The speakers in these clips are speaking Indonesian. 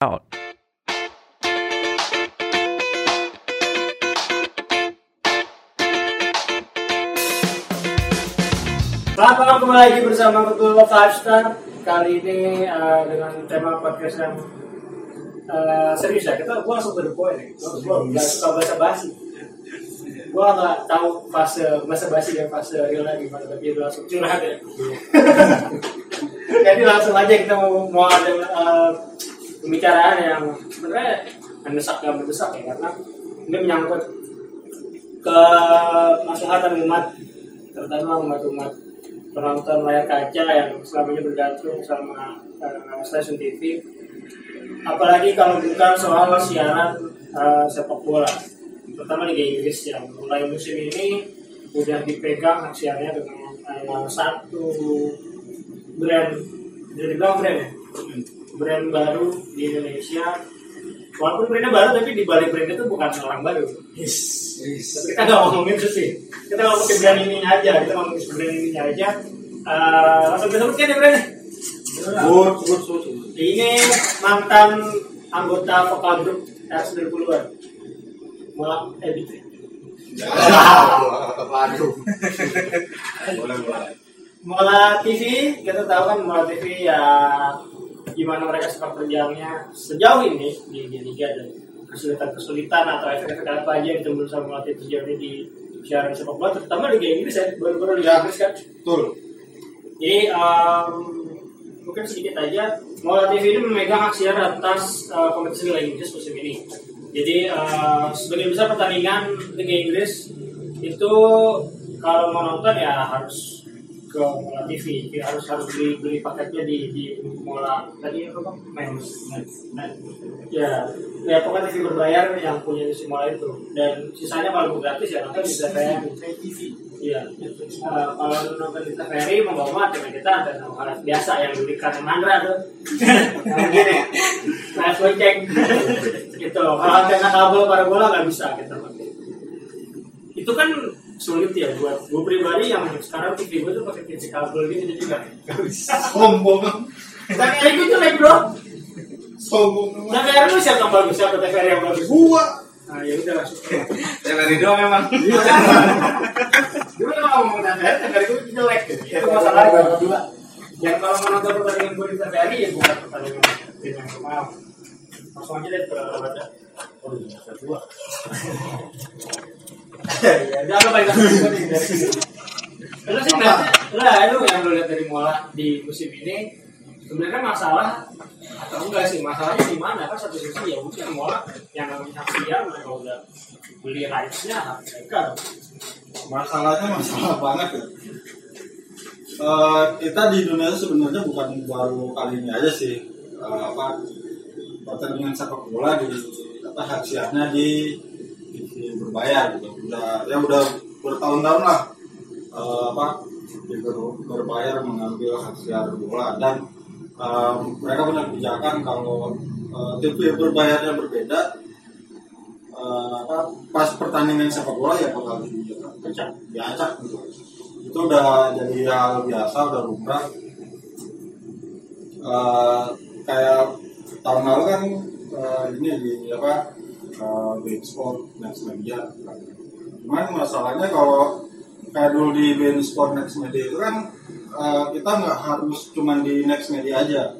out. Selamat malam kembali lagi bersama Betul Five Star. Kali ini uh, dengan tema podcast yang uh, serius ya. Kita gua langsung to the point ya Gua gak suka bahasa basi. Gua gak tahu fase bahasa basi dan fase real lagi. Gimana Tapi itu langsung curhat ya. Jadi langsung aja kita mau, mau ada uh, pembicaraan yang sebenarnya mendesak dan mendesak ya Karena ini menyangkut ke maslahatan umat terutama umat-umat penonton layar kaca yang selama ini bergantung sama uh, stasiun TV apalagi kalau bukan soal siaran uh, sepak bola terutama Liga Inggris yang mulai musim ini udah dipegang hak siarnya dengan uh, satu brand jadi bilang brand ya brand baru di Indonesia. Walaupun brandnya baru tapi di balik brand itu bukan seorang baru. Tapi kita nggak ngomongin itu sih. Kita ngomongin brand ini aja kita ngomongin brand ini aja. Uh, langsung kita sebutkan ya brandnya? Good, good, good. ini mantan anggota vokal grup R 90-an Mulak Edit Waduh. Boleh, boleh. Mola TV kita tahu kan Mola TV ya gimana mereka sepak terjangnya sejauh ini di, di liga dan kesulitan-kesulitan atau efek-efek apa aja yang timbul sama TV sejauh ini di siaran sepak bola terutama Liga Inggris ya baru-baru Liga Inggris kan Betul. Jadi um, mungkin sedikit aja, Mola TV ini memegang hak siar atas uh, kompetisi Liga Inggris musim ini. Jadi uh, sebagian besar pertandingan Liga Inggris itu kalau mau nonton ya harus ke Mola TV, ya, harus harus beli beli paketnya di di Mola tadi apa bang? Mens. Ya, ya pokoknya TV berbayar yang punya di Mola itu dan sisanya kalau gratis ya nonton kayak TV. Iya. Eh, kalau nonton di TVRI mau bawa mati kita ada alat biasa yang diberikan Mandra tuh. Yang gini. Nah, cek. gitu. Kalau antena kabel parabola nggak bisa kita pakai. Itu kan sulit ya buat gue pribadi yang sekarang TV gue tuh pakai TV kabel gitu jadi nggak bisa. Sombong. TVRI gue jelek bro. Sombong. TVRI lu siapa yang bagus siapa TVRI yang bagus? Gua. Nah ya udah langsung. Dari doang memang. Gue kalau ngomong TVRI, TVRI gue jelek gitu. Itu masalahnya berdua. Yang kalau menonton pertandingan gue di TVRI ya bukan pertandingan tim yang normal. Langsung aja deh ke baca. Oh iya, satu dua. Jangan lupa sini. Lu sih ngeliatnya, lah lu yang lu lihat dari Mola di musim ini sebenarnya masalah atau enggak sih masalahnya di mana kan satu sisi ya mungkin Mola yang namanya siar mereka udah beli rights-nya mereka Masalahnya masalah banget ya. Eh, kita di itu sebenarnya bukan baru kali ini aja sih eh, apa pertandingan sepak bola di apa hak siarnya di TV berbayar gitu. Udah ya udah bertahun-tahun lah eh, apa ber- berbayar mengambil hak siar bola. Dan eh, mereka punya kebijakan kalau eh, TV berbayarnya berbeda apa pas pertandingan sepak bola ya bakal diacak diacak gitu. Itu udah jadi hal biasa udah lumrah. Eh, kayak tahun lalu kan eh, ini di apa uh, Bein Sport Next Media cuman masalahnya kalau kayak dulu di Sport Next Media itu kan eh, kita nggak harus cuman di Next Media aja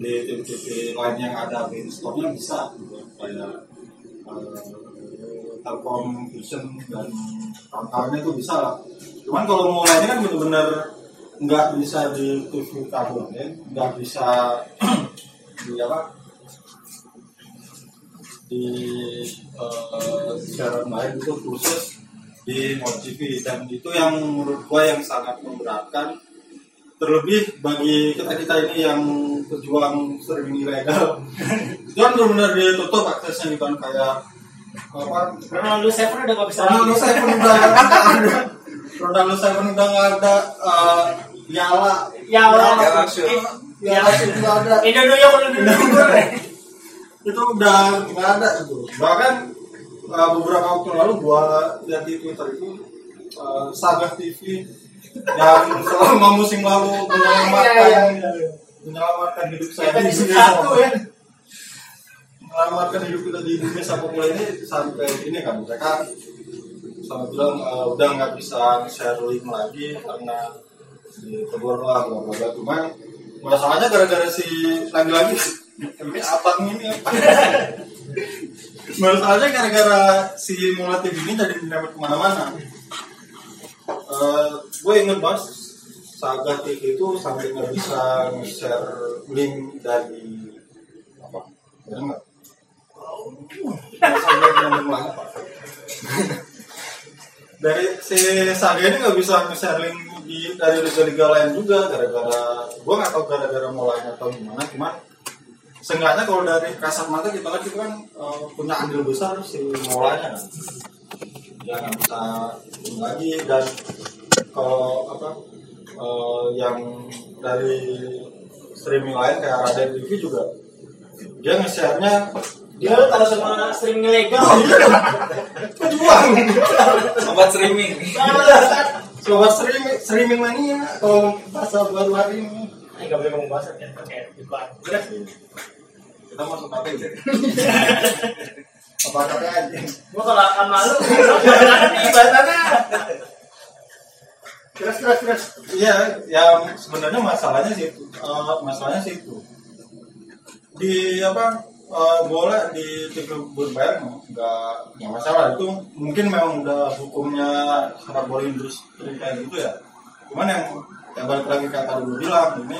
di TV-TV lain yang ada Bein Sportnya bisa gitu. kayak eh, Telkom Vision dan kawan-kawannya itu bisa lah. Cuman kalau mulainya kan bener-bener nggak bisa di TV kabel ya, nggak bisa di apa di eh, siaran lain itu khusus di Mod TV dan itu yang menurut gua yang sangat memberatkan. Terlebih bagi kita kita ini yang pejuang streaming ilegal. Itu kan benar-benar ditutup aksesnya gitu kan kayak apa? Ronaldo Seven udah gak bisa Ronaldo. Seven udah nggak ada Ronaldo Seven udah nggak ada eh, Yala Ya. Yala Ya Yala nggak ada. Indonesia udah dulu. Itu udah nggak ada itu bahkan eh, beberapa waktu lalu gua lihat di Twitter itu eh, Saga TV yang selama musim lalu menyelamatkan Iya, iya, iya. menyelamatkan hidup saya di sini satu ya. melamarkan hidup kita di dunia sepak bola ini sampai ini kan mereka sampai bilang eh, udah nggak bisa share link lagi karena ditegur lah bla bla bla cuman masalahnya gara-gara si lagi-lagi apa ini apa masalahnya gara-gara si Mola TV ini jadi dapat ke mana-mana Eh, gue inget banget Saga itu sampai nggak bisa nge-share link dari apa? Nggak? Dari si Saga ini nggak bisa nge-share link di dari liga-liga lain juga gara-gara gue nggak tahu gara-gara mulainya atau gimana cuman seenggaknya kalau dari kasat mata kita lihat itu kan eh, punya andil besar si mulanya kan ya nggak bisa lagi. Dan kalau apa eh, yang dari streaming lain kayak Raden TV juga dia nge-share-nya Dia kalau sama streaming ilegal. pejuang. Sobat streaming. sobat streaming streaming mania. Kalau bahasa baru hari ini nggak boleh ngomong bahasa kan pakai iklan. Udah. kita masuk apa ya apa kata aja Gua kalau akan malu, bahasannya? Terus terus terus. Iya, yang sebenarnya masalahnya sih itu, Eh, masalahnya sih itu di apa eh, bola di TV berbayar nggak nggak masalah itu mungkin memang udah hukumnya sepak bola industri kayak gitu ya. Cuman yang yang balik lagi kata dulu bilang ini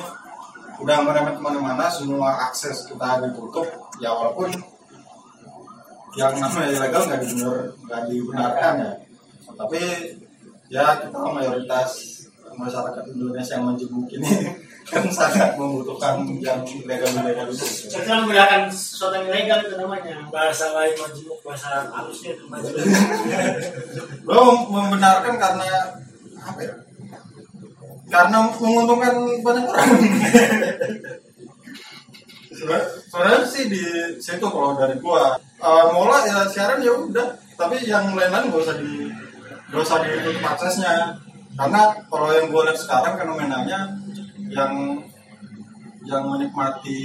udah merembet ke mana-mana semua akses kita ditutup ya walaupun yang namanya ilegal nggak dibenar nggak dibenarkan ya tapi ya kita mayoritas masyarakat Indonesia yang menjenguk ini kan sangat membutuhkan yang ilegal-ilegal itu. Sekarang menggunakan sesuatu yang ilegal itu namanya bahasa lain majemuk bahasa halusnya itu majemuk. Lo membenarkan karena apa ya? Karena menguntungkan banyak orang. Sebenarnya sih di situ kalau dari gua Eh, mola ya siaran ya udah. Tapi yang lain-lain gak usah di gak usah ditutup aksesnya. Karena kalau yang gua lihat sekarang fenomenanya yang yang menikmati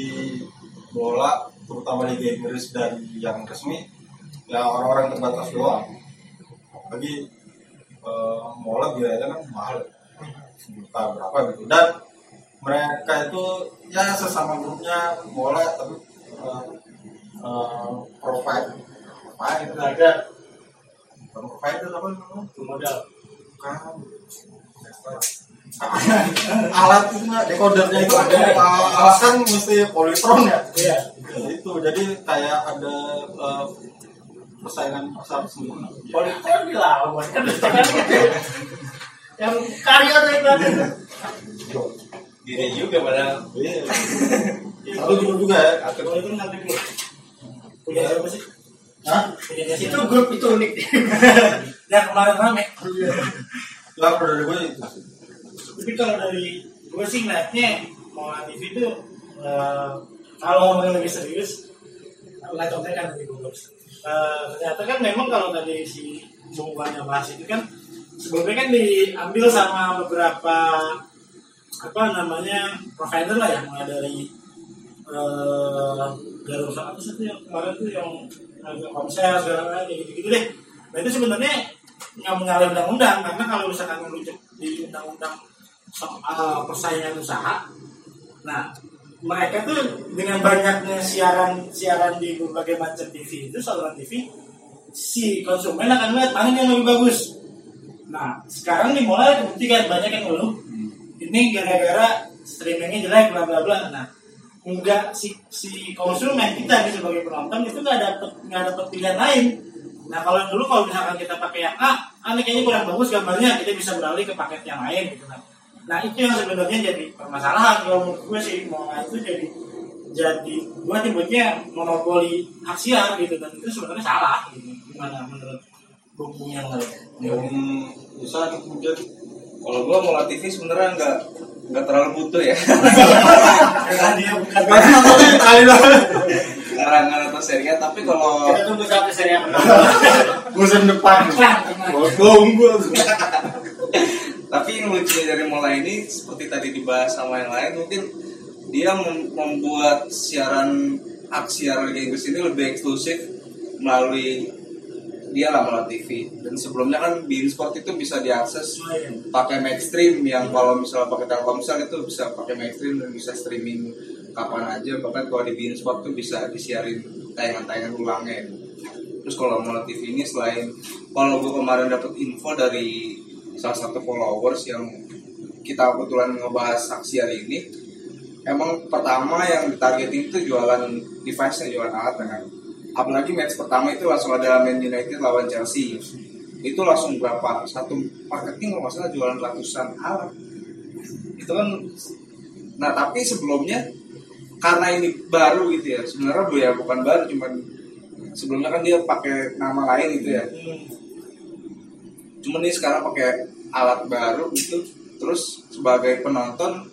bola terutama Liga Inggris dari yang resmi ya orang-orang terbatas doang. Bagi eh, mola biayanya kan mahal juta berapa gitu. Dan mereka itu ya sesama grupnya bola tapi eh, eh, provide provide itu Ada bukan provide itu apa namanya? Modal. bukan. Alat itu nggak decodernya itu ada. Alat kan mesti polytron ya? Iya. Ya, itu jadi kayak ada eh, persaingan pasar sendiri Politik dilawan kan. Yang karya tuh itu ada. Diri juga padahal. Iya. Lalu juga juga ya. Kalau itu nanti dulu. Punya siapa sih? Hah? Itu grup itu unik. Yang kemarin rame. Lah kalau dari gue itu. Tapi kalau dari gue sih ngeliatnya mau TV itu eh, kalau ngomongin lebih serius, light of kan lebih bagus. Eh, ternyata kan memang kalau tadi si Bung Banya bahas itu kan sebelumnya kan diambil sama beberapa apa namanya provider lah ya mulai dari eh Garuda apa sih yang kemarin tuh yang agak konser segala macam kayak gitu-gitu deh. Nah itu sebenarnya nggak menyalahi undang-undang karena kalau misalkan merujuk di undang-undang soal persaingan usaha, nah mereka tuh dengan banyaknya siaran siaran di berbagai macam TV itu saluran TV si konsumen akan melihat mana yang lebih bagus. Nah sekarang dimulai kebuktikan banyak yang ngeluh ini gara-gara streamingnya jelek bla bla bla. Nah enggak si si konsumen kita nih sebagai penonton itu nggak dapet nggak dapet pilihan lain. Nah kalau dulu kalau misalkan kita pakai yang A, ah ini kayaknya kurang bagus gambarnya, kita bisa beralih ke paket yang lain gitu kan. Nah itu yang sebenarnya jadi permasalahan kalau menurut gue sih mau itu jadi jadi gue nyebutnya monopoli hak siar gitu dan itu sebenarnya salah gitu. Gimana menurut Bung yang lain? Hmm, bisa kemudian Kalau gua mau TV sebenarnya nggak nggak terlalu butuh ya. Karangan atau serial. Tapi kalau kita tunggu sampai seri yang Musim depan. Bokong gua. tapi yang lucu dari mulai ini seperti tadi dibahas sama yang lain mungkin dia mem- membuat siaran Liga Inggris ini lebih eksklusif melalui dia melalui TV dan sebelumnya kan Bein Sport itu bisa diakses pakai Maxstream yang kalau misalnya pakai Telkomsel itu bisa pakai Maxstream dan bisa streaming kapan aja. Bahkan kalau di Bein Sport tuh bisa disiarin tayangan-tayangan ulangnya. Terus kalau mau TV ini selain kalau gue kemarin dapat info dari salah satu followers yang kita kebetulan ngebahas saksi hari ini emang pertama yang ditargetin itu jualan device-nya jualan alat kan apalagi match pertama itu langsung ada Man United lawan Chelsea. Itu langsung berapa? Satu marketing kalau nggak salah jualan ratusan alat itu kan nah tapi sebelumnya karena ini baru gitu ya sebenarnya bu ya bukan baru cuman sebelumnya kan dia pakai nama lain gitu ya. Cuman ini sekarang pakai alat baru gitu terus sebagai penonton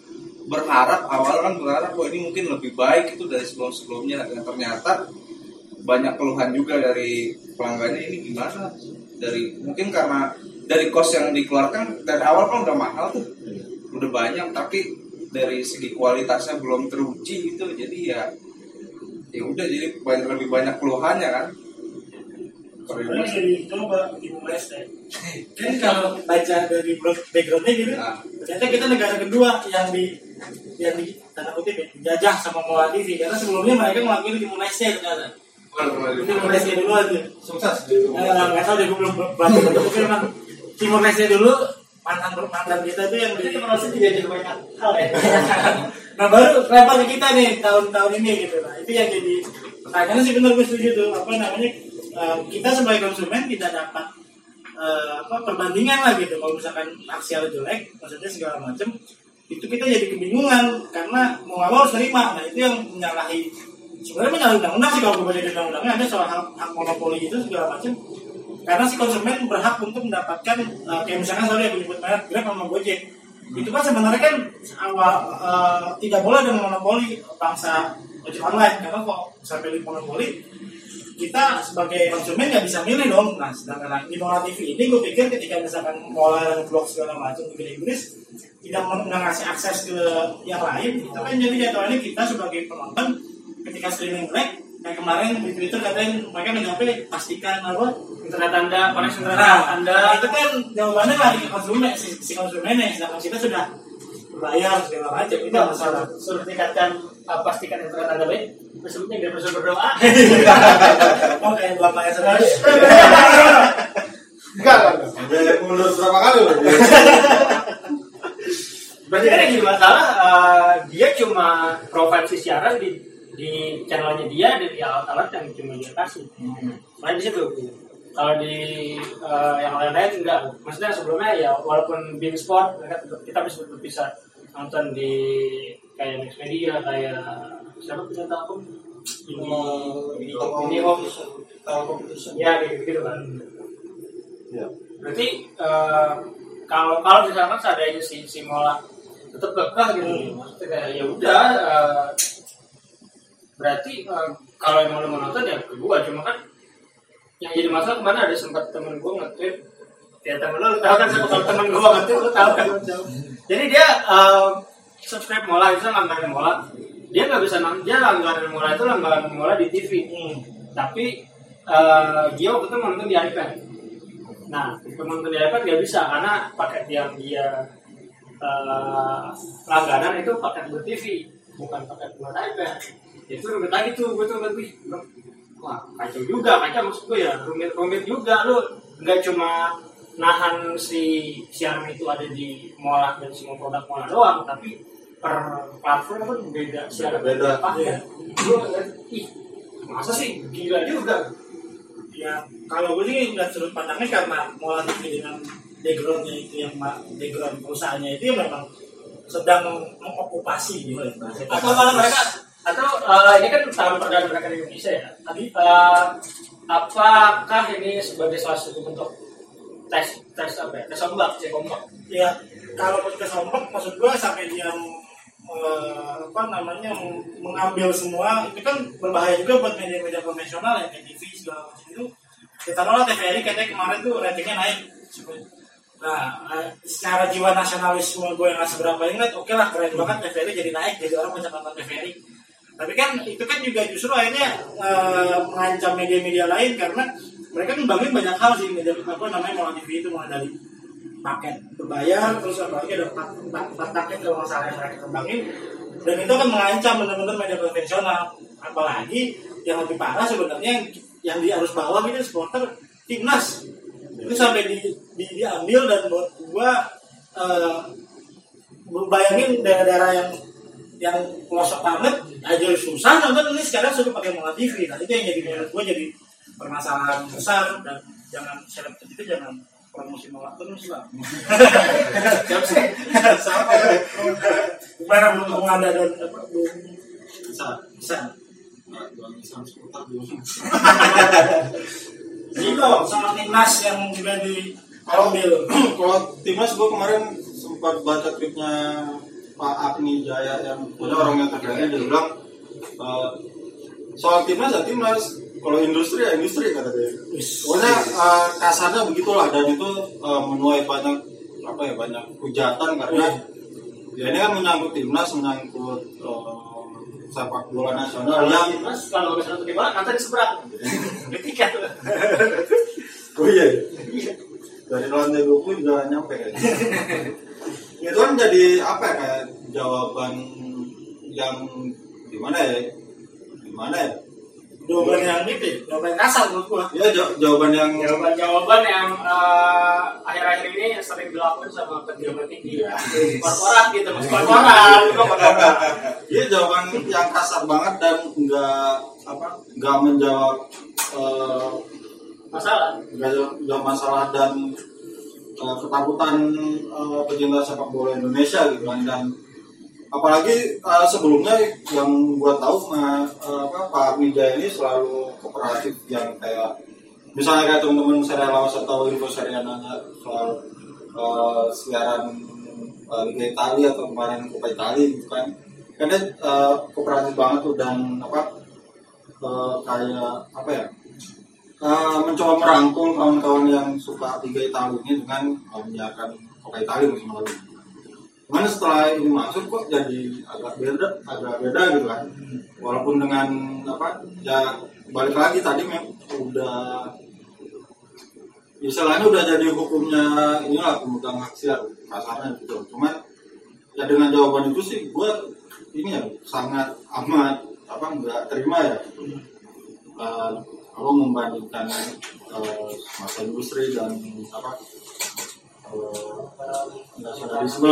berharap awal kan berharap bahwa ini mungkin lebih baik itu dari sebelum sebelumnya dan ternyata banyak keluhan juga dari pelanggannya ini gimana dari mungkin karena dari kos yang dikeluarkan dari awal kan udah mahal tuh udah banyak tapi dari segi kualitasnya belum teruji gitu jadi ya ya udah jadi banyak lebih banyak keluhannya kan Sebenarnya dari coba Timur Leste. Kan kalau baca dari backgroundnya gitu, Nah. ternyata kita negara kedua yang di yang di tanda kutip ya, dijajah sama TV karena sebelumnya mereka mewakili Timur Leste ternyata. Timur Leste dulu aja. sukses. Nah, nggak tahu deh gue belum baca baca tapi memang Timur Leste dulu mantan mantan kita itu yang di Jadi merasa dijajah banyak hal ya. nah baru ke kita nih tahun-tahun ini gitu. Nah itu yang jadi pertanyaannya sih benar gue setuju tuh. Apa namanya eh, kita sebagai konsumen tidak dapat eh, apa perbandingan lah gitu. Kalau misalkan aksial jelek maksudnya segala macam itu kita jadi kebingungan. Karena mau nggak mau harus terima. Nah itu yang menyalahi sebenarnya menyalahi undang-undang sih kalau gue baca undang-undangnya. Ada soal hak, hak monopoli itu segala macam. Karena si konsumen berhak untuk mendapatkan eh, kayak misalkan sorry aku nyebut merek Grab sama Gojek. Itu kan sebenarnya kan awal eh, tidak boleh ada monopoli bangsa ojek online. Karena kok sampai di monopoli kita sebagai konsumen nggak bisa milih dong. Nah sedangkan di Mola TV ini gue pikir ketika misalkan Mola dan blog segala macam di Inggris tidak men- nggak ngasih akses ke yang lain itu kan jadi jadwalnya kita sebagai penonton ketika streaming black kayak kemarin di Twitter katanya mereka menjawabnya pastikan apa Internet Anda, koneksi internet Nah, Anda. itu kan jawabannya lari ke konsumen, si, si konsumennya, sedangkan kita sudah berbayar segala macam itu Tidak masalah. Suruh tingkatkan uh, pastikan internet Anda baik. Sebelumnya biar bisa berdoa. Oh kayak bapaknya sendiri. enggak enggak udah mundur berapa kali loh Berarti kan yang jadi masalah uh, dia cuma provide si siaran di di channelnya dia di alat-alat yang cuma dia kasih. Main di situ. Kalau di uh, yang lain-lain enggak. Maksudnya sebelumnya ya walaupun Beam Sport mereka tetap- kita bisa tetap bisa nonton di kayak Next Media kayak siapa punya telkom ini ini home ya gitu gitu kan ya berarti eh, kalau kalau misalkan seandainya si si mola tetap kekeh gitu maksudnya kayak ya udah eh, berarti eh, kalau emang lo mau nonton ya kedua cuma kan yang jadi masalah ke mana? Ada sempat temen gue nge-tweet. Ya temen lo, tau kan kalau temen gue nge-tweet lo tau kan? Jadi dia eh, subscribe mola itu langganan mola. Dia nggak bisa nonton dia langganan mola itu langganan mola di TV tapi eh, dia waktu itu nonton di iPad. Nah, penonton di iPad nggak bisa karena paket yang dia eh, langganan itu paket buat TV, bukan paket buat iPad. Itu rumit lagi tuh, gue tuh lebih wah kacau juga, kacau maksud gue ya rumit-rumit juga lu nggak cuma nahan si siaran itu ada di mola dan semua produk mola doang, tapi per platform kan beda siaran Beda. paket. Gue ih masa sih gila juga. Ya kalau gue sih nggak sudut pandangnya karena Mola TV dengan backgroundnya itu yang background perusahaannya itu yang memang sedang mengokupasi gitu ya bahasa atau kalau mereka atau eh, ini kan tahun perdana di Indonesia ya. Tadi eh, apakah ini sebagai salah satu bentuk tes tes apa ya? Tes ombak cek ombak. Ya kalau ke sombong maksud gue sampai dia eh, apa namanya meng- mengambil semua itu kan berbahaya juga buat media-media konvensional ya kayak TV segala macam itu. Kita taruhlah TVRI katanya kemarin tuh ratingnya naik. Nah secara jiwa nasionalisme gue yang nggak seberapa ingat oke lah keren banget TVRI jadi naik jadi orang banyak nonton TVRI tapi kan itu kan juga justru akhirnya eh, mengancam media-media lain karena mereka ngembangin banyak hal sih media apa namanya Mola TV itu mulai dari paket berbayar terus apalagi ada empat, paket kalau nggak yang mereka kembangin. Dan itu akan mengancam benar-benar media konvensional. Apalagi yang lebih parah sebenarnya yang, di arus bawah ini supporter timnas. Itu sampai di, di, diambil dan buat gua eh, bayangin daerah-daerah yang yang pelosok banget aja susah nonton ini sekarang sudah pakai Mola TV nah itu yang jadi menurut gua jadi permasalahan besar dan jangan seleb itu jangan promosi Mola terus lah. Sama gimana belum belum ada dan apa, belum bisa bisa. Itu sama timnas yang juga diambil kalau timnas gue kemarin sempat baca tweetnya Pak Agni Jaya yang punya orang yang terkait dia bilang eh, soal timnas ya timnas kalau industri ya industri kata dia pokoknya eh, kasarnya begitulah dan itu eh, menuai banyak apa ya banyak hujatan karena ya ini kan menyangkut timnas menyangkut eh, sepak bola nasional yang Mas kalau satu di mana nanti diseberang. Ketika. Oh iya. Dari lantai 20 juga nyampe kan. itu kan jadi apa ya kayak jawaban yang gimana ya? Gimana ya? jawaban yang ini jawaban kasar menurut gua Ya ja- jawaban yang Jawaban-jawaban yang eh, akhir-akhir ini sering dilakukan sama pejabat tinggi ya. Korporat gitu, mas korporat, itu korporat. Iya jawaban yang kasar banget dan nggak apa nggak menjawab eh, Masalah. nggak jawab masalah dan ketakutan eh, pecinta sepak bola Indonesia gitu kan dan apalagi eh, sebelumnya yang gua tahu ma- eh, apa Pak Mijaya ini selalu kooperatif yang kayak misalnya kayak teman-teman serial lawas atau info serial nanya soal eh, siaran eh, Liga Italia atau kemarin Coppa Italia gitu kan dia eh, kooperatif banget tuh dan apa eh, kayak apa ya eh, mencoba merangkul kawan-kawan yang suka Liga Italia ini dengan menyiarkan Coppa Italia musim lalu Cuman setelah ini masuk kok jadi agak beda, agak beda gitu kan. Walaupun dengan apa ya balik lagi tadi memang udah istilahnya udah jadi hukumnya inilah pemegang hak siar kasarnya gitu. Cuman ya dengan jawaban itu sih gue ini ya sangat amat apa nggak terima ya. Eh, kalau membandingkan eh, masa industri dan apa eh, nasionalisme.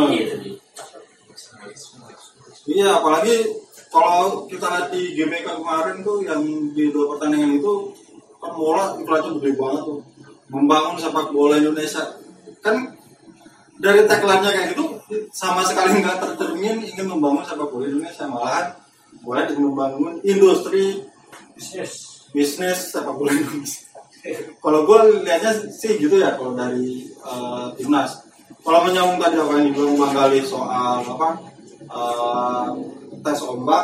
Iya, apalagi kalau kita lihat di GBK kemarin tuh yang di dua pertandingan itu kan bola iklannya gede banget tuh. Membangun sepak bola Indonesia. Kan dari tagline-nya kayak gitu sama sekali nggak tercermin ingin membangun sepak bola Indonesia. Malahan boleh membangun industri bisnis bisnis sepak bola Indonesia. kalau gue lihatnya sih gitu ya kalau dari eh, timnas. Kalau menyambung tadi apa yang dibilang Bang Gali soal apa eh, tes ombak,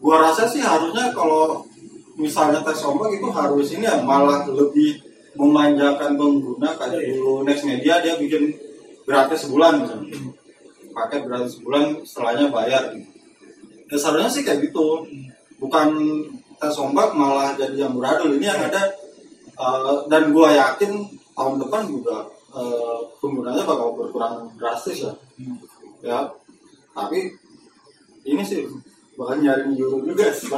gue rasa sih harusnya kalau misalnya tes ombak itu harus ini ya malah lebih memanjakan pengguna kayak dulu Next Media dia bikin gratis sebulan misalnya paket gratis sebulan setelahnya bayar gitu. Ya seharusnya sih kayak gitu bukan tes ombak malah jadi yang beradul ini yang ada eh, dan gua yakin tahun depan juga eh, penggunanya bakal berkurang drastis ya ya. Tapi ini sih bakal nyari euro juga. Sih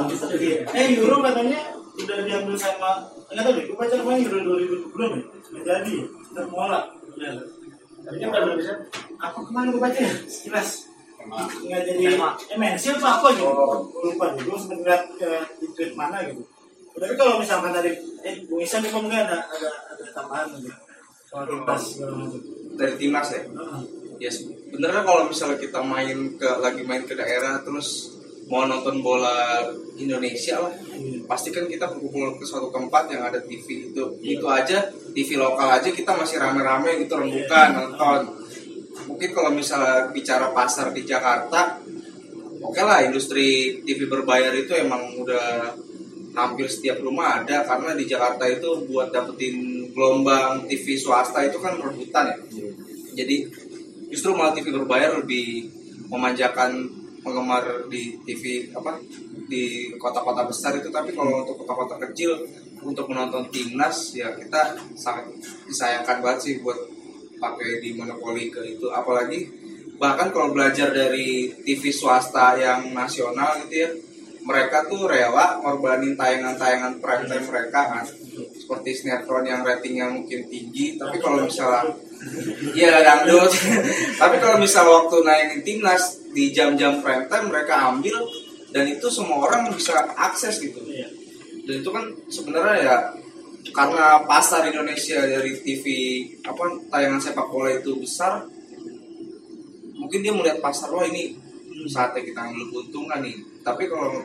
eh Euro katanya udah diambil sama nggak tahu deh gue baca kemarin Euro 2020 belum ya nggak jadi udah ya Tadinya udah bisa. apa kemarin gue baca ya? Sekilas nggak jadi MNC apa apa gitu? Gua lupa eh, di tweet mana gitu. Tapi kalau misalkan dari eh Bung Isan itu mungkin ada ada ada tambahan gitu soal timnas dari timnas ya? Ya sebenarnya kalau misalnya kita main ke lagi main ke daerah terus mau nonton bola Indonesia lah pasti kan kita berkumpul ke suatu tempat yang ada TV itu. Itu aja TV lokal aja kita masih rame-rame gitu rembukan nonton mungkin kalau misalnya bicara pasar di Jakarta oke lah industri TV berbayar itu emang udah hampir setiap rumah ada karena di Jakarta itu buat dapetin gelombang TV swasta itu kan rebutan ya. Jadi justru malah TV berbayar lebih memanjakan penggemar di TV apa di kota-kota besar itu. Tapi kalau untuk kota-kota kecil untuk menonton timnas ya kita sangat disayangkan banget sih buat pakai di monopoli ke itu apalagi bahkan kalau belajar dari TV swasta yang nasional gitu ya mereka tuh rela ngorbanin tayangan-tayangan prime time mereka kan seperti sinetron yang ratingnya mungkin tinggi tapi kalau misalnya Iya dangdut. Tapi kalau misal waktu naikin timnas di jam-jam prime time mereka ambil dan itu semua orang bisa akses gitu. Iya. Dan itu kan sebenarnya ya karena pasar Indonesia dari TV apa tayangan sepak bola itu besar, mungkin dia melihat pasar wah ini saatnya kita ambil keuntungan nih. Tapi kalau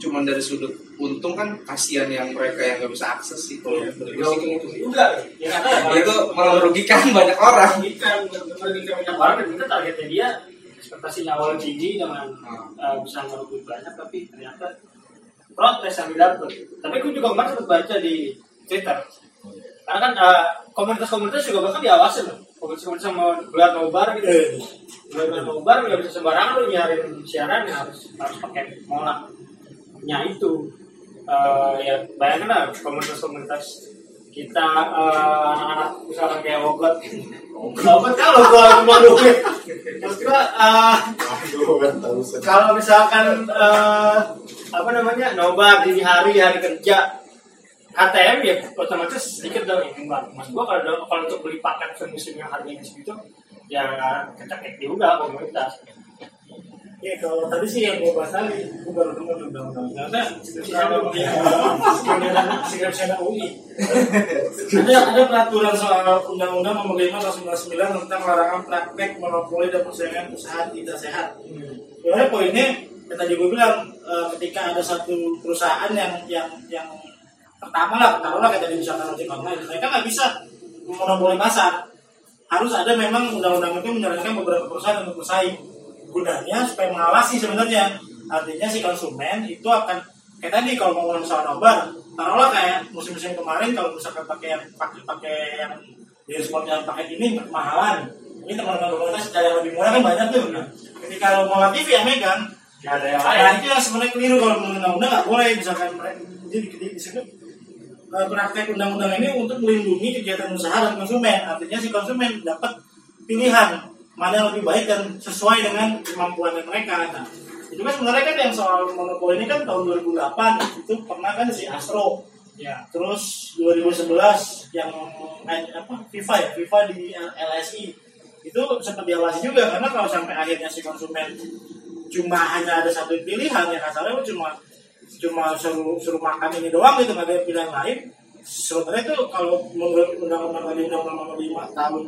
cuma dari sudut untung kan kasihan yang mereka yang nggak bisa akses sih. Kalau gue sih gitu sih. juga ya itu malah merugikan banyak orang. merugikan merugikan banyak orang. Dan kita targetnya dia ekspektasinya awal tinggi dengan Hmm. uh, bisa merebut banyak tapi ternyata protes yang didapat. Tapi aku juga kemarin sempat baca di Twitter. Karena kan uh, komunitas-komunitas juga bahkan diawasin loh. Komunitas-komunitas sama gelar nobar gitu. Gelar nobar nggak bisa sembarangan lu nyarin siaran ya harus harus pakai molaknya itu. Eh, ya bayangin lah komunitas-komunitas kita eh, anak-anak misalkan kayak ogot ogot kalau gua mau duit terus gua eh, kalau misalkan eh, apa namanya nobar di hari hari kerja HTM ya otomatis sedikit dong ini mbak mas gua kalau kalau untuk beli paket semusim yang harganya segitu ya kecek juga komunitas Ya kalau tadi sih yang gue bahas tadi, gue baru dengar undang-undang karena skripsinya UI. Ada ada peraturan soal undang-undang nomor 5 tahun 99 tentang larangan praktek monopoli dan persaingan usaha tidak sehat. Sebenarnya poinnya yang tadi gue bilang eh, ketika ada satu perusahaan yang yang yang pertama lah, taruhlah kayak tadi misalkan ojek online, mereka nggak bisa monopoli pasar. Harus ada memang undang-undang itu menyarankan beberapa perusahaan untuk bersaing. Gunanya supaya mengawasi sebenarnya. Artinya si konsumen itu akan kayak tadi kalau mau ngomong soal nobar taruhlah kayak musim-musim kemarin kalau misalkan pakai yang pakai pakai yang di spotnya pakai ini kemahalan. Ini teman-teman komunitas cari yang lebih murah kan banyak tuh. Nah, ketika lo mau TV yang megang. Nggak ada yang nah lain. itu yang sebenarnya keliru kalau menurut undang-undang nggak boleh. Misalkan mereka jadi di, di situ praktek undang-undang ini untuk melindungi kegiatan usaha dan konsumen. Artinya si konsumen dapat pilihan mana yang lebih baik dan sesuai dengan kemampuan mereka. Nah itu kan sebenarnya kan yang soal monopoli ini kan tahun 2008 itu pernah kan si Astro. Ya terus 2011 yang eh, apa FIFA ya FIFA di LSI itu sempat diawasi juga karena kalau sampai akhirnya si konsumen cuma hanya ada satu pilihan ya kasarnya lu cuma cuma suruh suruh makan ini doang gitu nggak ada pilihan lain. Sebenarnya itu kalau menurut undang-undang tadi undang-undang 5 tahun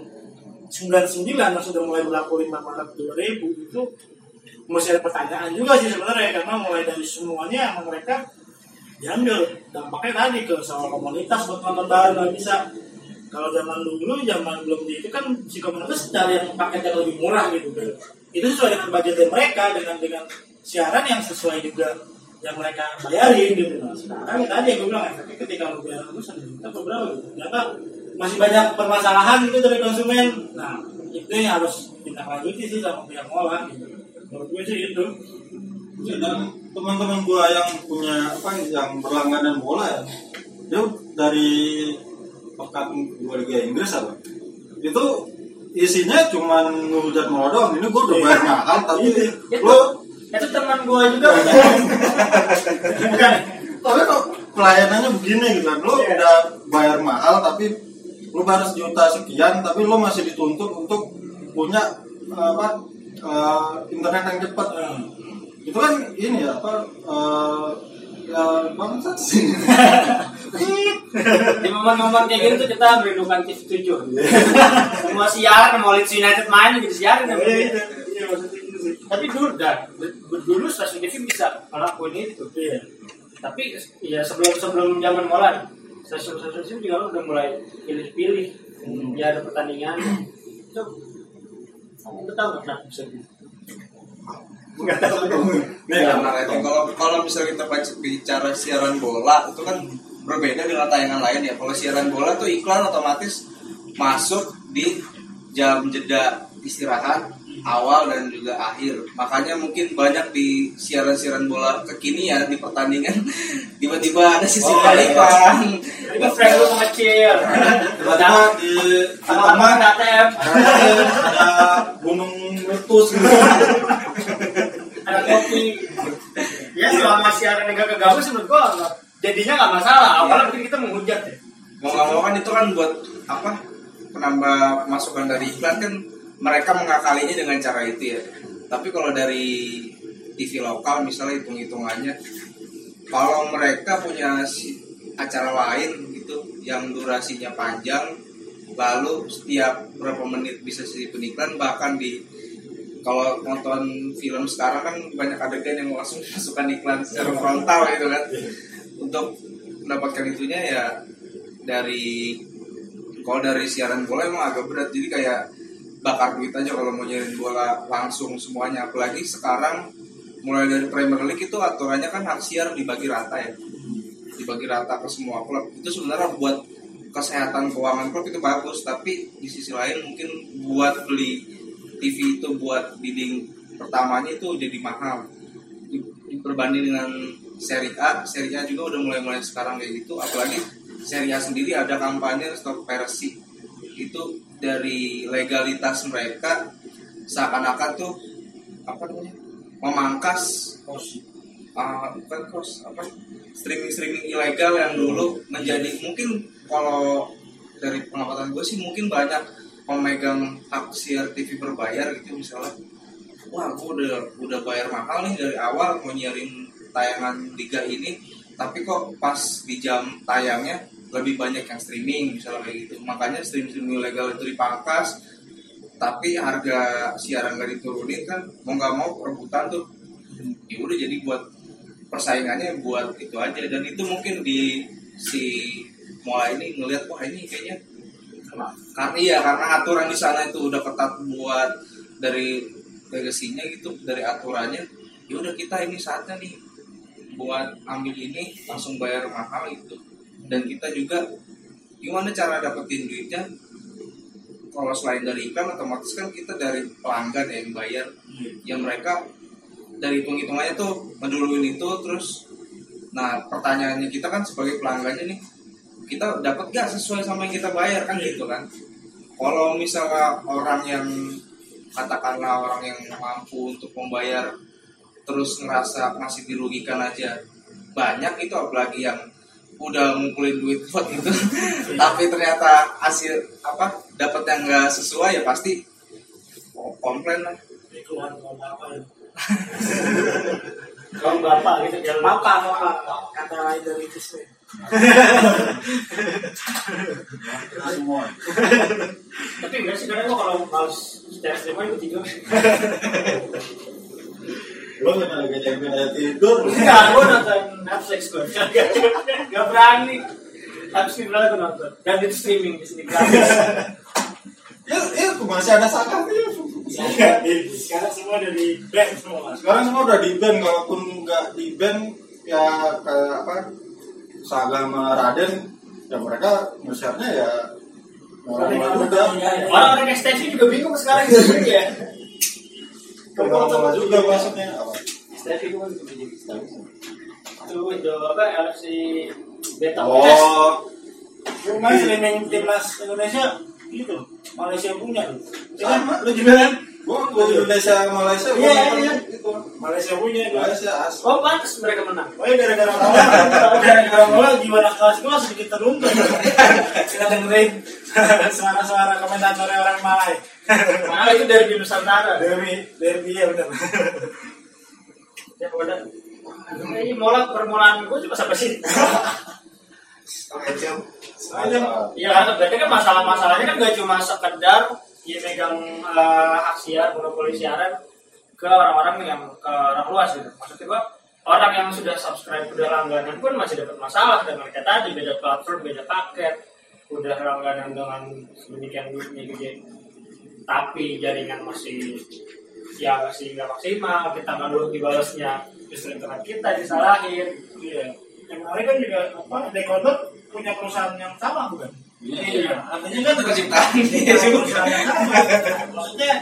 99 yang sudah mulai berlaku 5 Maret 2000 itu masih ada pertanyaan juga sih sebenarnya karena mulai dari semuanya mereka diambil dampaknya tadi ke soal komunitas buat nonton baru nggak bisa. Kalau zaman dulu zaman belum di itu kan si komunitas cari yang paket yang lebih murah gitu. Itu sesuai dengan budget mereka dengan dengan siaran yang sesuai juga yang mereka bayarin gitu nah sekarang tadi yang gue bilang tapi ketika lu bayar lu juta atau berapa gitu ternyata masih banyak permasalahan gitu dari konsumen. Nah itu yang harus kita lanjuti sih sama pihak ngolah gitu. Menurut gue sih itu. Ya, dan teman-teman gua yang punya apa yang berlangganan bola ya dia dari pekan dua liga Inggris apa? Itu isinya cuma ngehujat bola doang ini gua udah bayar mahal tapi Itu- lo itu teman gua juga bukan. Tapi kok pelayanannya begini gitu kan lo Iya. udah bayar mahal tapi lo bayar sejuta sekian tapi lo masih dituntut untuk punya apa eh, internet yang cepat. Itu kan ini ya apa eh, ya bangsat sih. Di momen-momen kayak gitu kita merindukan TV 7 semua siaran mau Leeds United main gitu siaran. Iya, iya, iya, sih. Tapi dulu dan dulu stasiun TV bisa ngelakuin itu. Iya. tapi ya sebelum sebelum zaman molan stasiun-stasiun TV juga udah mulai pilih-pilih. Ya ada pertandingan. Itu itu tahu nggak kenapa bisa gitu? Nggak tahu. nih Ya, kan karena itu kalau kalau misalnya kita baca- bicara siaran bola itu kan berbeda dengan tayangan lain ya. Kalau siaran bola tuh iklan otomatis masuk di jam jeda istirahat awal dan juga akhir. Makanya mungkin banyak di siaran-siaran bola kekinian di pertandingan tiba-tiba ada sisi Oh, balikan. Itu Frank lu mengecil. tiba-tiba di tengah ATM. ada gunung meletus gitu. Ada kopi. Ya selama siaran yang gak kegabung sih menurut gua jadinya nggak masalah. Awalnya mungkin kita menghujat ya? Mau nggak mau kan itu kan buat apa? Penambah masukan dari iklan kan mereka mengakalinya dengan cara itu ya. Tapi kalau dari TV lokal misalnya hitung hitungannya kalau mereka punya acara lain gitu yang durasinya panjang lalu setiap berapa menit bisa si peniklan bahkan di kalau nonton film sekarang kan banyak adegan yang langsung masukkan iklan secara frontal gitu kan. Untuk mendapatkan itunya ya dari kalau dari siaran bola emang agak berat. Jadi kayak bakar duit aja kalau mau nyiarin bola langsung semuanya. Apalagi sekarang mulai dari Premier League itu aturannya kan hak siar dibagi rata ya. Dibagi rata ke semua klub. Itu sebenarnya buat kesehatan keuangan klub itu bagus tapi di sisi lain mungkin buat beli TV itu buat bidding pertamanya itu jadi mahal. Di- diperbanding dengan seri A seri A juga udah mulai mulai sekarang kayak gitu. Apalagi seri A sendiri ada kampanye stop piracy itu dari legalitas mereka seakan-akan tuh apa namanya memangkas ah, bukan kos apa streaming streaming ilegal yang dulu menjadi mungkin kalau dari pengamatan gue sih mungkin banyak pemegang hak siar TV berbayar gitu misalnya. Wah gue udah udah bayar mahal nih dari awal mau nyiarin tayangan liga ini tapi kok pas di jam tayangnya lebih banyak yang streaming misalnya kayak gitu. Makanya streaming streaming ilegal itu dipangkas tapi harga siaran gak diturunin kan mau nggak mau perebutan tuh. Ya udah jadi buat persaingannya buat itu aja. Dan itu mungkin di si mulai ini ngelihat wah ini kayaknya karena iya karena aturan di sana itu udah ketat buat dari legasinya gitu dari aturannya. Ya udah kita ini saatnya nih buat ambil ini langsung bayar mahal itu dan kita juga gimana cara dapetin duitnya? Kalau selain dari iklan otomatis kan kita dari pelanggan ya yang bayar. Yang mereka dari hitung-hitungannya tuh menduluin itu terus nah pertanyaannya kita kan sebagai pelanggannya nih kita dapat gak sesuai sama yang kita bayar? Kan gitu kan. Kalau misalnya orang yang katakanlah orang yang mampu untuk membayar terus ngerasa masih dirugikan aja banyak itu apalagi yang udah ngumpulin duit buat itu. Tapi ternyata hasil apa dapat yang nggak sesuai ya pasti komplain lah. Keluar keluar apa ya? Kalau bapak gitu ya apa apa? Kata lain dari Disney semua tapi enggak sih karena gua kalau males secara streaming itu tidur lo nggak ada gajah tidur. Enggak gua nonton Netflix gua. Enggak berani. Habis ini berani gua nonton. Dan itu streaming di sini gratis. Ya ya masih ada sakit ya sekarang semua udah di ban semua sekarang semua udah di ban kalaupun nggak di ban ya kayak apa Saga sama Raden ya mereka nge-share-nya ya normal juga orang-orang ekstensi juga bingung sekarang gitu ya normal juga maksudnya? apa ekstensi gua gitu jadi itu itu apa LFC beta oh. Cuma streaming timnas Indonesia gitu. Malaysia punya. Tuh Sama. lu juga kan? Gua gua di Indonesia Malaysia gua Iya, iya. itu Malaysia punya gua. Malaysia as oh pantas mereka menang. Oh ya gara-gara bola, gara-gara bola gimana kelas gua? Sedikit teruntuk. Kita dengerin suara-suara komentator orang Malay. Malah itu dari Nusantara? Derby, derby ya benar. ya udah ini mola permulaan gue cuma sampai sini. Iya kan, berarti kan masalah-masalahnya kan gak cuma sekedar dia megang eh, hak siar, monopoli siaran ke orang-orang yang ke orang luas gitu. Maksudnya gua orang yang sudah subscribe udah langganan pun masih dapat masalah dengan mereka tadi. Beda platform, beda paket, udah langganan dengan sedemikian duitnya gede, tapi jaringan masih ya masih nggak maksimal, kita nggak dulu dibalasnya justru internet kita disalahin. Iya. Yang kemarin kan juga apa decoder punya perusahaan yang sama bukan? Iya. Artinya kan itu kenciptaan punya perusahaan yang sama. Maksudnya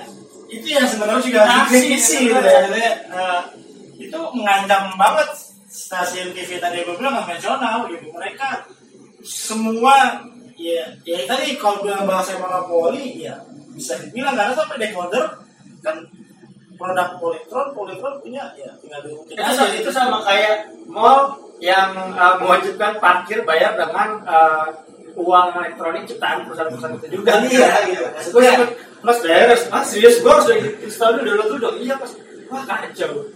itu yang sebenarnya juga ya, gitu benar. ya. Eh, itu mengancam banget stasiun TV tadi gue bilang konvensional gitu mereka semua ya ya tadi kalau bilang bahasa monopoli ya bisa dibilang karena sampai decoder kan produk Polytron Polytron punya ya tinggal diurutin itu, sama- itu sama kayak mall yang uh, mewajibkan parkir bayar dengan uh, uang elektronik ciptaan perusahaan-perusahaan itu juga. Iya, gitu. Ya mas beres mas serius gue harus install dulu dulu. Dong iya mas. Wah kacau.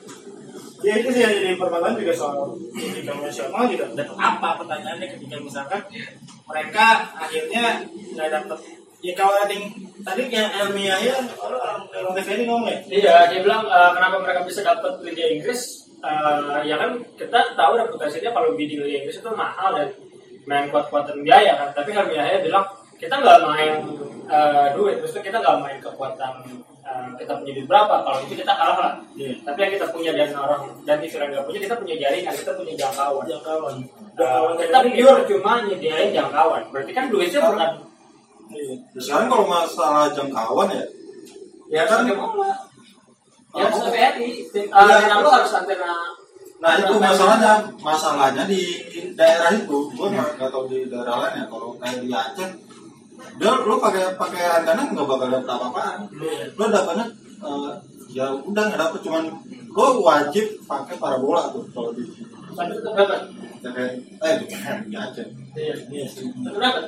Ya itu sih yang jadi permasalahan juga soal TV konvensional juga dapat apa pertanyaannya ketika misalkan mereka akhirnya nggak dapat ya kalau rating tadi yang ilmiah ya orang orang TV ini ngomong ya? Iya dia bilang uh, kenapa mereka bisa dapat Liga Inggris? Uh, ya kan kita tahu reputasinya kalau bidding Liga Inggris itu mahal dan main kuat-kuatan biaya kan? Tapi Helmi Yahya bilang kita nggak main uh, duit. Maksudnya kita nggak main kekuatan uh, kita punya duit berapa? Kalau itu kita kalah lah. Iya. tapi yang kita punya dan orang dan lain nggak punya kita punya jaringan kita punya jangkauan. Jangkauan. Uh, kita pure cuma nyediain jangkauan. Berarti kan duitnya bukan Iya. sekarang kalau masalah jangkauan ya ya Kan- mau ya harus. TVRI antena lu harus antena Nah itu masalahnya, masalahnya di daerah itu, gue nggak nggak tahu di daerah lain ya. Kalau kayak di Aceh, dia lu pakai pakai antena nggak bakal dapet apa-apaan. Lu dapatnya eh, ya udah nggak dapet cuman lu wajib pakai parabola tuh kalau di tapi itu berapa eh di, Aceh. iya Iya berapa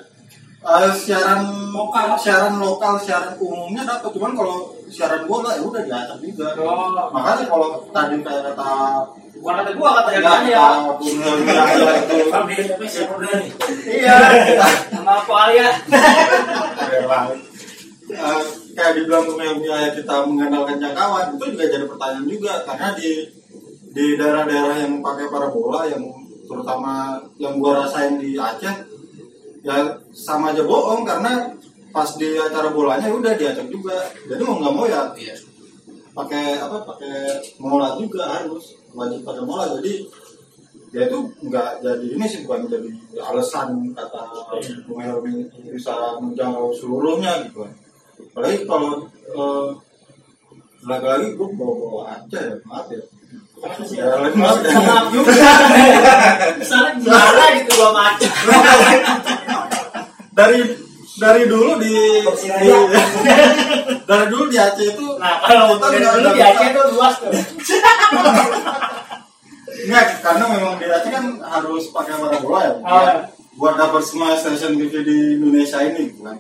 Eh, siaran lokal, siaran lokal, siaran umumnya dapat. Cuman kalau siaran bola ya udah diacak juga. Oh. Makanya kalau tadi kayak kata bukan kata gua kata ya, ya kata nih? iya. Pak Alia Eh, kayak dibilang ya kita mengandalkan jangkauan itu juga jadi pertanyaan juga. Karena di di daerah-daerah yang pakai parabola yang terutama yang gua rasain di Aceh ya sama aja bohong karena pas di acara bolanya udah diacak juga. Jadi mau nggak mau ya Iya. pakai apa pakai mola juga harus. Wajib pakai mola. Jadi ya itu nggak jadi ini sih bukan jadi alasan kata Bung bisa menjangkau seluruhnya gitu. Apalagi kalau eh, lagi-lagi gue bawa-bawa aja ya maaf ya. Ya maaf ya. Maaf juga. Gimana gitu gua macet dari dari dulu di, di dari dulu di Aceh itu nah kalau kita dari dulu di Aceh tuh luas tuh Enggak, karena memang di Aceh kan harus pakai parabola ya. Oh, iya. Buat dapat semua stasiun TV di Indonesia ini kan.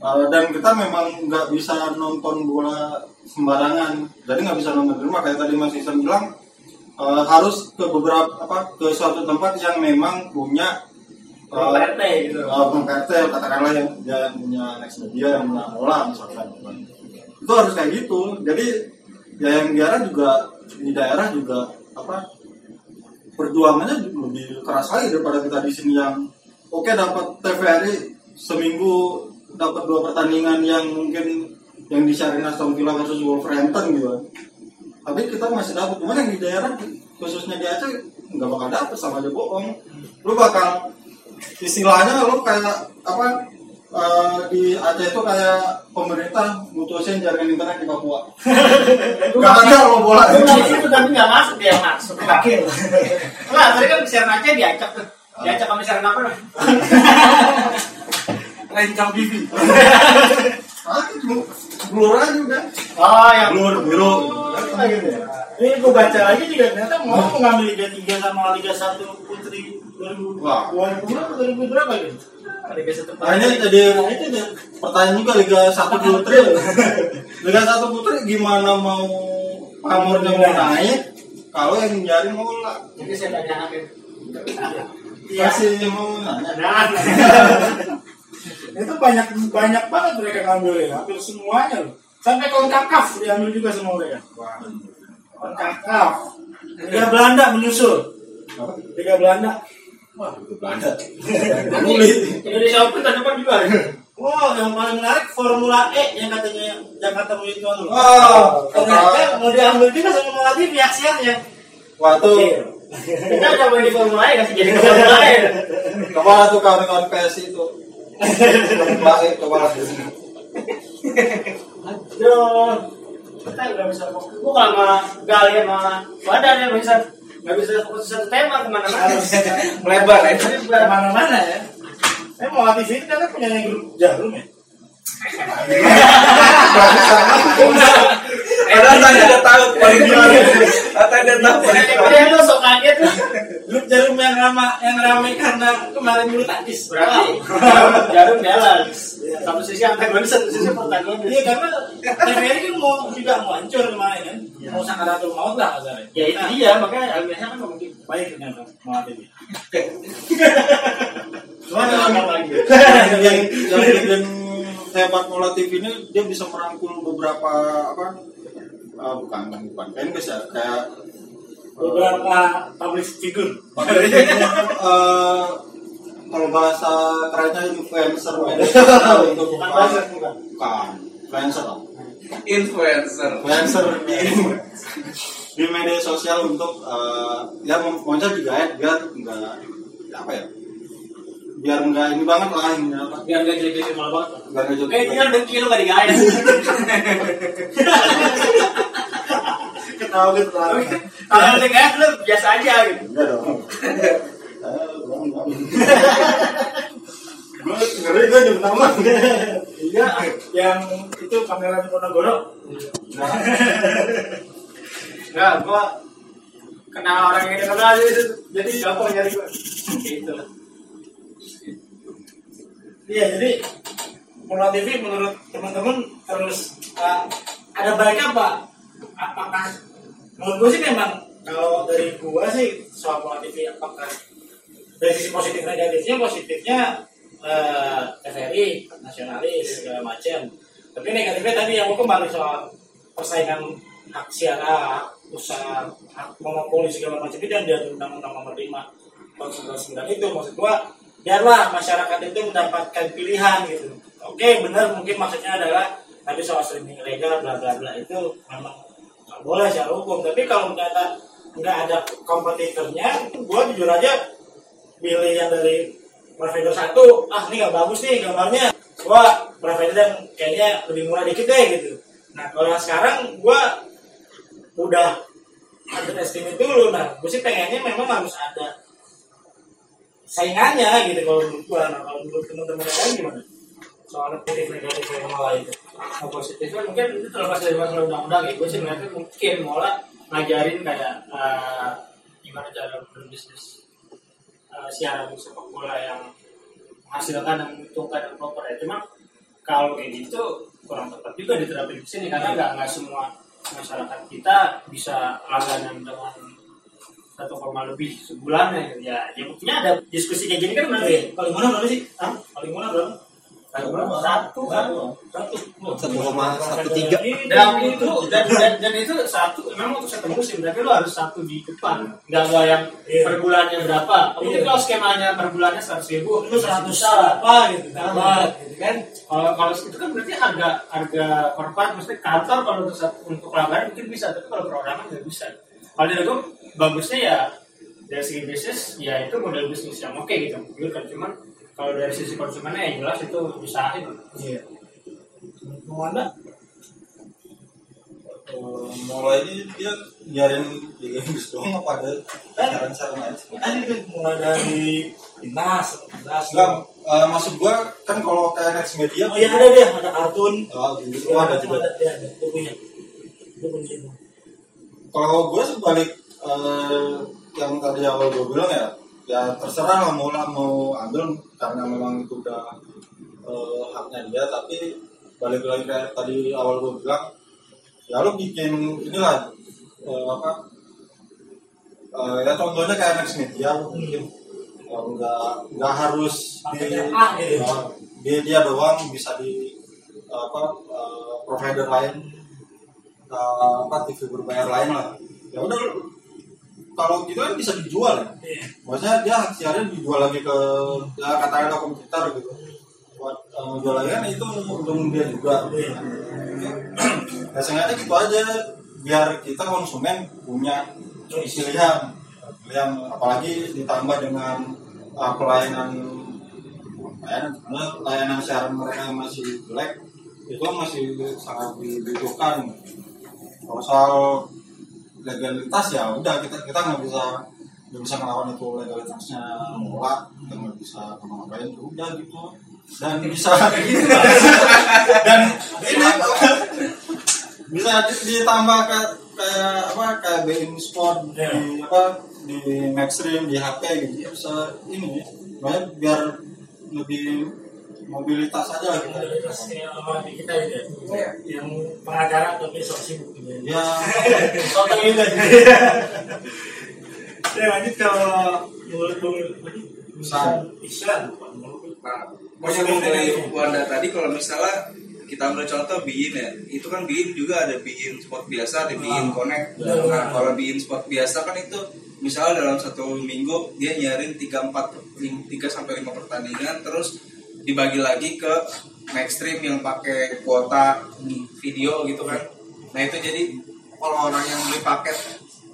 Eh, dan kita memang nggak bisa nonton bola sembarangan. Jadi nggak bisa nonton di rumah kayak tadi Mas Isan bilang eh, harus ke beberapa apa ke suatu tempat yang memang punya eh, RT gitu. Uh, Bang RT katakanlah yang dia yang punya next media yang punya mola misalkan. Itu harus kayak gitu. Jadi ya yang daerah juga di daerah juga apa perjuangannya lebih keras lagi daripada kita di sini yang oke dapat TVRI seminggu dapat dua pertandingan yang mungkin yang disiarin Aston Villa versus Wolverhampton gitu kan. tapi kita masih dapat. Cuman yang di daerah khususnya di Aceh nggak bakal dapet sama aja bohong. Lu bakal istilahnya lu kayak apa eh, di Aceh itu kayak pemerintah mutusin jaringan internet di Papua. Nggak ada lo bola. Situ tapi nggak masuk dia masuk wakil nggak tadi kan siaran Aceh diacak tuh. Diacak sama siaran apa? Rencang TV itu blur aja udah oh yang blur biru Ini gue baca lagi juga ternyata mau mengambil Liga 3 sama Liga 1 Putri 2000 Wah. 2000 berapa 2000 berapa gitu? Liga satu Nah ini jadi itu deh pertanyaan juga Liga 1 Putri. Liga 1 Putri gimana mau pamornya mau naik kalau yang nyari mola jadi saya tanya Iya. masih mau nanya. itu banyak banyak banget mereka ngambil ya, hampir semuanya loh. Sampai konkakaf diambil juga semua mereka. Konkakaf. Liga Belanda menyusul. Liga Belanda. Wah itu Belanda. Indonesia Open tahun depan juga Wow, yang paling menarik Formula E yang katanya Jakarta mau itu loh. Oh, Ternyata mau diambil juga sama Mola TV aksiannya. waktu kita coba di Formula E kasih jadi ke Formula E ke mana tuh kawan-kawan PS itu? Formula E ke mana? Aduh, kita nggak bisa fokus. Kalau nggak gali sama badan ya bisa nggak bisa fokus satu tema ke mana-mana. Melebar ya. Ke mana-mana ya. Saya mau aktifin kan punya grup jarum ya. Padahal tadi udah tahu paling gimana. Tadi udah tahu. Dia tuh sok kaget. Grup jarum yang ramai yang ramai karena kemarin bulu tangkis. Berarti jarum balance. Satu sisi antagonis, satu sisi protagonis. Iya karena TVRI kan mau juga mau hancur kemarin kan. Mau sakaratul maut lah kasarnya. Ya itu dia, makanya almiahnya kan gitu. Baik ternyata mau aktifin. Cuma yang, lagi. yang, yang bikin hebat Mola TV ini dia bisa merangkul beberapa apa ah, bukan bukan fanbase ya kayak Beberapa public figure. eh, kalau bahasa kerennya influencer media sosial untuk Bukan buzzer, bukan. bukan influencer Influencer. influencer di di media sosial untuk eh, ya maunya juga ya biar enggak apa ya biar enggak ini banget lah ini apa Biar gak jadi malah banget. biar enggak Eh, tinggal dengki lu gak digaya. Ketawa ketawa. Kalau digaya lu biasa aja gitu. enggak dong gue ngeri gue di pertama Iya, yang itu kamera di Ponorogo. Enggak, gua kenal orang yang kenal jadi gampang nyari gua. Gitu. Iya, jadi Mola TV menurut teman-teman terus uh, ada baiknya apa? Apakah menurut gue sih memang kalau dari gua sih soal Mola TV apakah dari sisi positif negatifnya positifnya uh, TVRI nasionalis segala macam tapi negatifnya tadi yang gua kembali soal persaingan hak siara usaha hak monopoli segala macam itu dan dari undang-undang nomor 5 tahun 99 itu maksud gua biarlah masyarakat itu mendapatkan pilihan gitu. Oke benar mungkin maksudnya adalah tadi soal streaming ilegal bla bla bla itu memang nggak boleh secara hukum. Tapi kalau ternyata nggak ada kompetitornya gua jujur aja pilih yang dari provider satu ah ini nggak bagus nih gambarnya. Gua provider yang kayaknya lebih murah dikit deh gitu. Nah kalau sekarang gua udah ada estimate dulu. Nah gue sih pengennya memang harus ada saingannya gitu kalau menurut gua nah kalau menurut teman-teman yang lain gimana soal negatif negatif yang malah itu Nah, positifnya mungkin itu terlepas dari masalah undang-undang ya. Gue sih melihatnya mungkin malah ngajarin kayak eh, gimana cara berbisnis eh, siaran sepak bola yang menghasilkan dan menguntungkan dan proper ya. Cuma kalau kayak gitu kurang tepat juga diterapin di sini karena nggak nggak semua masyarakat kita bisa langganan dengan satu koma lebih sebulan ya. Ya, ya buktinya ada diskusi kayak gini kan berarti paling murah berapa sih? Hah? paling murah berapa? Satu. satu satu satu. Satu koma satu tiga. Dan itu dan, dan, dan itu satu memang untuk satu musim tapi lo harus satu di depan. Nggak nggak yang Iya. per bulannya berapa. Mungkin Iya. kalau skemanya per bulannya seratus ribu itu seratus apa gitu dapat gitu kan? Kalau kalau itu kan berarti harga harga korporat mesti kantor kalau untuk satu- untuk pelanggan mungkin bisa tapi kalau perorangan nggak bisa. Kalau dari gue bagusnya ya dari segi bisnis ya itu model bisnis yang oke gitu gitu kan cuman kalau dari sisi konsumennya ya jelas itu usahain iya. Mau anda mulai ini dia biarin Liga Inggris doang apa ada saran-saran lain? Sih? tadi tuh mulai dari dinas dinas Enggak, eh, maksud gua kan kalau kayak next media oh iya ada dia ada kartun Oh, gitu. Ada juga. ada dia ada. Itu punya. Itu punya itu Kalau gue sebalik eh, yang tadi awal gue bilang ya, ya terserah lah mau lah mau ambil karena memang itu udah eh, haknya dia. Tapi balik lagi kayak tadi awal gue bilang, ya lo bikin inilah eh, apa? eh, ya contohnya kayak next media bikin eh, nggak nggak harus di gitu. eh, dia doang bisa di apa eh, provider lain eh, apa TV berbayar lain lah ya udah kalau gitu kan bisa dijual ya. Iya. maksudnya dia siarnya dijual lagi ke ya katakanlah komputer gitu. Buat eh, menjual lagi kan itu untung dia juga. Ya sengaja gitu aja. Biar kita konsumen punya pilihan pilihan apalagi ditambah dengan uh, pelayanan sebenarnya layanan siaran mereka yang masih jelek itu masih sangat dibutuhkan. Kalau soal legalitas ya udah kita kita nggak bisa nggak bisa ngelawan itu legalitasnya bola kita nggak bisa ngapa-ngapain ya udah gitu dan bisa dan ini bisa di- ditambah kayak kayak apa kayak sport Ya. di apa di Maxstream di HP gitu ya bisa ini makanya biar lebih mobilitas aja gitu Komunitas yang di kita ini ya. Yang pengacara tapi sok sibuk gitu ya. ya Soto juga sih. Ya lanjut kalau menurut Bung tadi Ihsan. Ihsan. Nah, menyambung dari Wanda tadi kalau misalnya kita ambil contoh Biin ya, itu kan Biin juga ada Biin sport biasa, ada Biin Connect. Nah, kalau Biin sport biasa kan itu misalnya dalam satu minggu dia nyarin 3 4 3 sampai 5 pertandingan terus dibagi lagi ke Maxstream yang pakai kuota video gitu kan. Nah, itu jadi kalau orang yang beli paket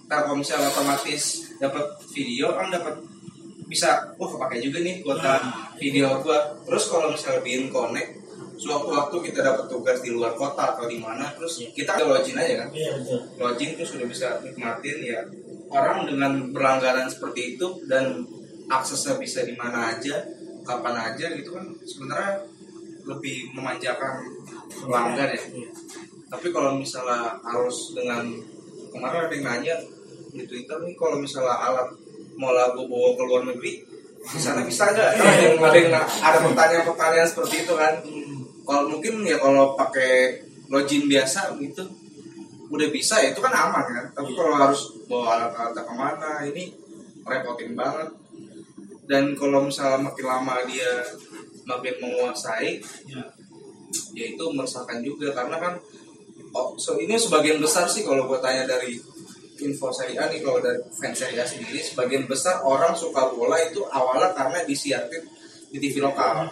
Telkomsel otomatis dapat video kan dapat bisa wah kepake juga nih kuota video gua terus kalau misalnya bikin connect sewaktu-waktu kita dapat tugas di luar kota atau di mana terus kita ada login aja kan Iya betul. login terus sudah bisa nikmatin ya orang dengan berlangganan seperti itu dan aksesnya bisa di mana aja kapan aja gitu kan sebenarnya lebih memanjakan pelanggan ya tapi kalau misalnya harus dengan kemarin ada yang nanya di Twitter nih kalau misalnya alat mau lagu bawa ke luar negeri di sana bisa nggak? Ada yang ada yang ada pertanyaan-pertanyaan seperti itu kan. Kalau mungkin ya kalau pakai login biasa gitu udah bisa ya itu kan aman kan. Tapi kalau harus bawa alat-alat ke mana ini repotin banget. Dan kalau misalnya makin lama dia makin menguasai, ya. itu meresahkan juga. Karena kan oh, so ini sebagian besar sih kalau gue tanya dari info Serie A nih kalau dari fans Serie A sendiri sebagian besar orang suka bola itu awalnya karena disiarkan di TV lokal.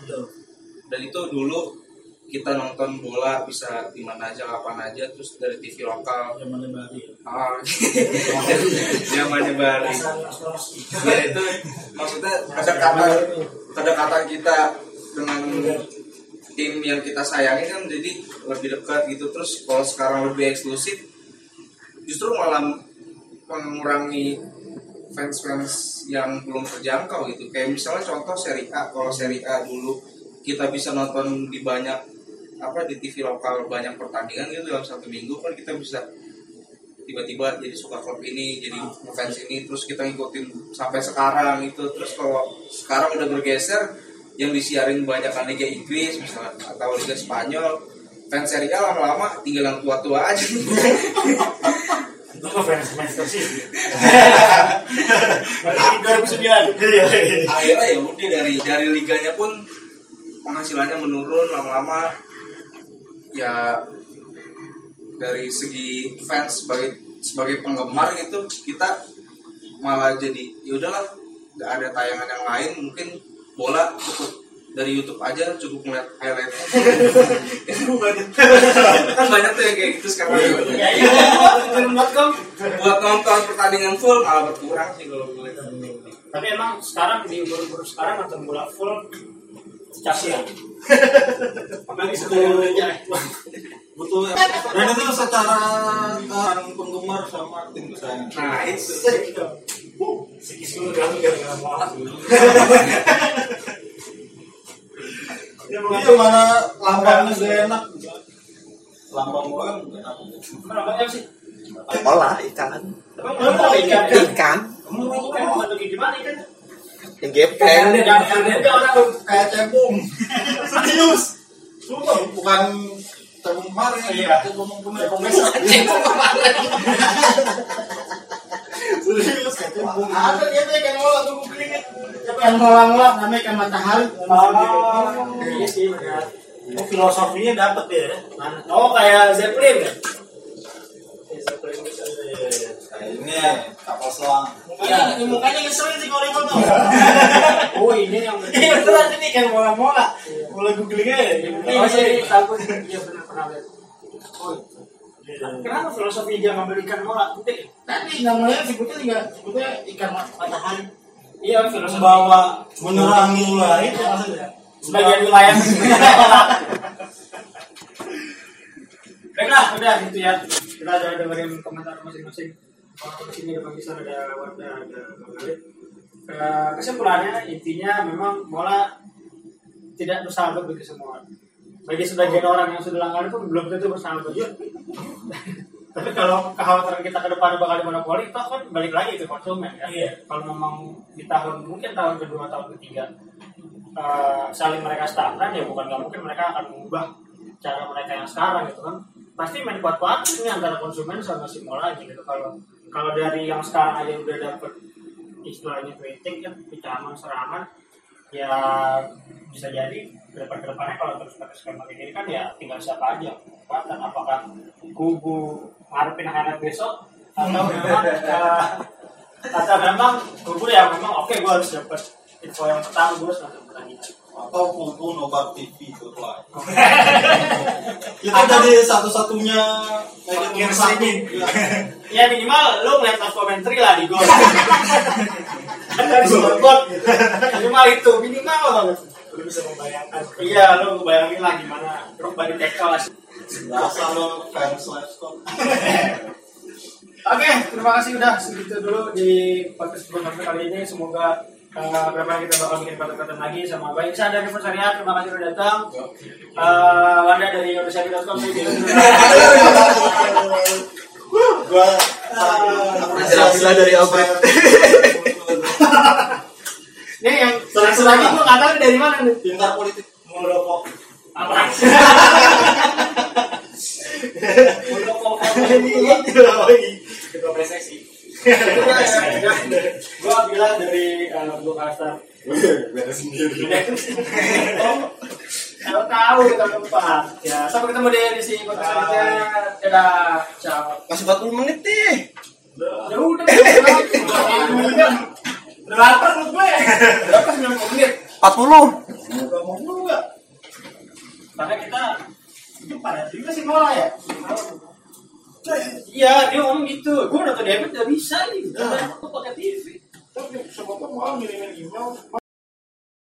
Dan itu dulu kita nonton bola bisa di mana aja kapan aja terus dari TV lokal. Zaman Bali. ah. Zamannya Asal asal ya itu maksudnya kedekatan kedekatan kita dengan tim yang kita sayangi kan jadi lebih dekat gitu. Terus kalau sekarang lebih eksklusif justru malah mengurangi fans-fans yang belum terjangkau gitu. Kayak misalnya contoh seri A. Kalau seri A dulu kita bisa nonton di banyak apa di TV lokal banyak pertandingan gitu dalam satu minggu kan kita bisa tiba-tiba jadi suka klub ini jadi fans ini terus kita ngikutin sampai sekarang itu terus kalau sekarang udah bergeser yang disiarin banyak kan Liga Inggris misalnya atau Liga Spanyol fans Serie A lama-lama tinggal yang tua-tua aja Itu kok fans Manchester City. 2009. Iya. akhirnya ya udah dari dari liganya pun penghasilannya menurun lama-lama ya dari segi fans sebagai sebagai penggemar gitu kita malah jadi ya udahlah nggak ada tayangan yang lain mungkin bola cukup dari YouTube aja cukup ngeliat highlightnya kan banyak tuh yang kayak gitu sekarang Ya. Film.com. buat nonton pertandingan full malah berkurang sih kalau gue Tapi emang sekarang di umur-umur sekarang nonton bola full Apalagi butuh dan itu secara penggemar sama tim kesayangan nah itu Sikis dulu kan gara-gara. Iya mana lambangnya gak enak lambang bola kan gak enak Kenapa apa sih? Pola ikan. Ikan? Ikan Kamu mau gimana ikan? Yang gepeng. Orang kayak cebong serius Sumpah, bukan cebong kemarin Iya. cebong kemarin Cebong besok. serius kayak cebong Ada dia tuh ikan mola tuh googling Ikan mola-mola namanya ikan matahari. Oh, iya sih benar. Oh, filosofinya dapet ya. Oh kayak Zeppelin ya? Ini kapal selam Mukanya, mukanya ngeselin sih kalau tuh. Oh ini yang Iya beneran ini ikan mola-mola. Mola googling aja. Oh sih takut dia benar pernah lihat. Oh, kenapa filosofi dia ngambil ikan mola? Penting. Tadi namanya sebutnya juga sebutnya ikan matahari. Iya filosofi. membawa menerangi Nah, itu maksudnya. sebagian wilayah. Baiklah, udah gitu ya. Kita udah dengerin komentar masing-masing. Kalau di sini ada Bang ada Wanda, ada Bang Khalid. Eh, kesimpulannya intinya memang bola tidak bersahabat bagi semua. Bagi sebagian orang yang sudah langganan pun belum tentu bersahabat juga. Tapi kalau kekhawatiran kita ke depan bakal dimonopoli, toh kan balik lagi ke konsumen ya. Kalau memang di tahun mungkin tahun kedua tahun ketiga eh, saling mereka stagnan ya bukan nggak mungkin mereka akan mengubah cara mereka yang sekarang gitu kan. Pasti main kuat-kuat ini antara konsumen sama si mola aja gitu. Kalau kalau dari yang sekarang aja udah dapet istilahnya kritik kan kecaman serangan ya bisa jadi depan ke depannya kalau terus pakai skema kayak gini kan ya tinggal siapa aja kekuatan apakah kubu ngarepin anak besok atau memang eh, atau memang kubu ya memang oke gue harus dapat info yang pertama gue harus nonton pertandingan atau kumpul nobar TV itu lah itu jadi satu-satunya Podcast satu. ini. ya. minimal lu ngeliat live commentary lah di gol kan dari scoreboard gitu minimal itu minimal. Banget Lu bisa membayangkan. iya lu bayangin lah gimana. Drogba di tackle lah. Rasa lo fans livestock Oke, terima kasih udah segitu dulu di podcast kali ini. Semoga uh, berapa kita bakal bikin konten-konten lagi sama Bang Iksan dari Persariat. Terima kasih udah datang. Uh, Wanda dari Indonesia.com. gua Pancasila dari Albert. Ini yang satu lagi gue nggak tahu ini dari mana nih. pintar politik Muldoko. Apa? Muldoko. Ketua PSSI. Gue bilang dari uh, Blue Castar. beres sendiri Kalau tahu kita tempat. Ya, sampai ketemu di edisi podcast selanjutnya. Dadah. Ciao. Masih 40 menit nih. Ya udah. udah. Lapar lu gue. Berapa 90 menit? 40. Nggak mau juga Karena kita itu pada juga sih mola ya. Iya, dia ngomong gitu. Gue nonton iPad gak bisa nih. Karena aku pakai TV. Tapi tahu mau ngirimin email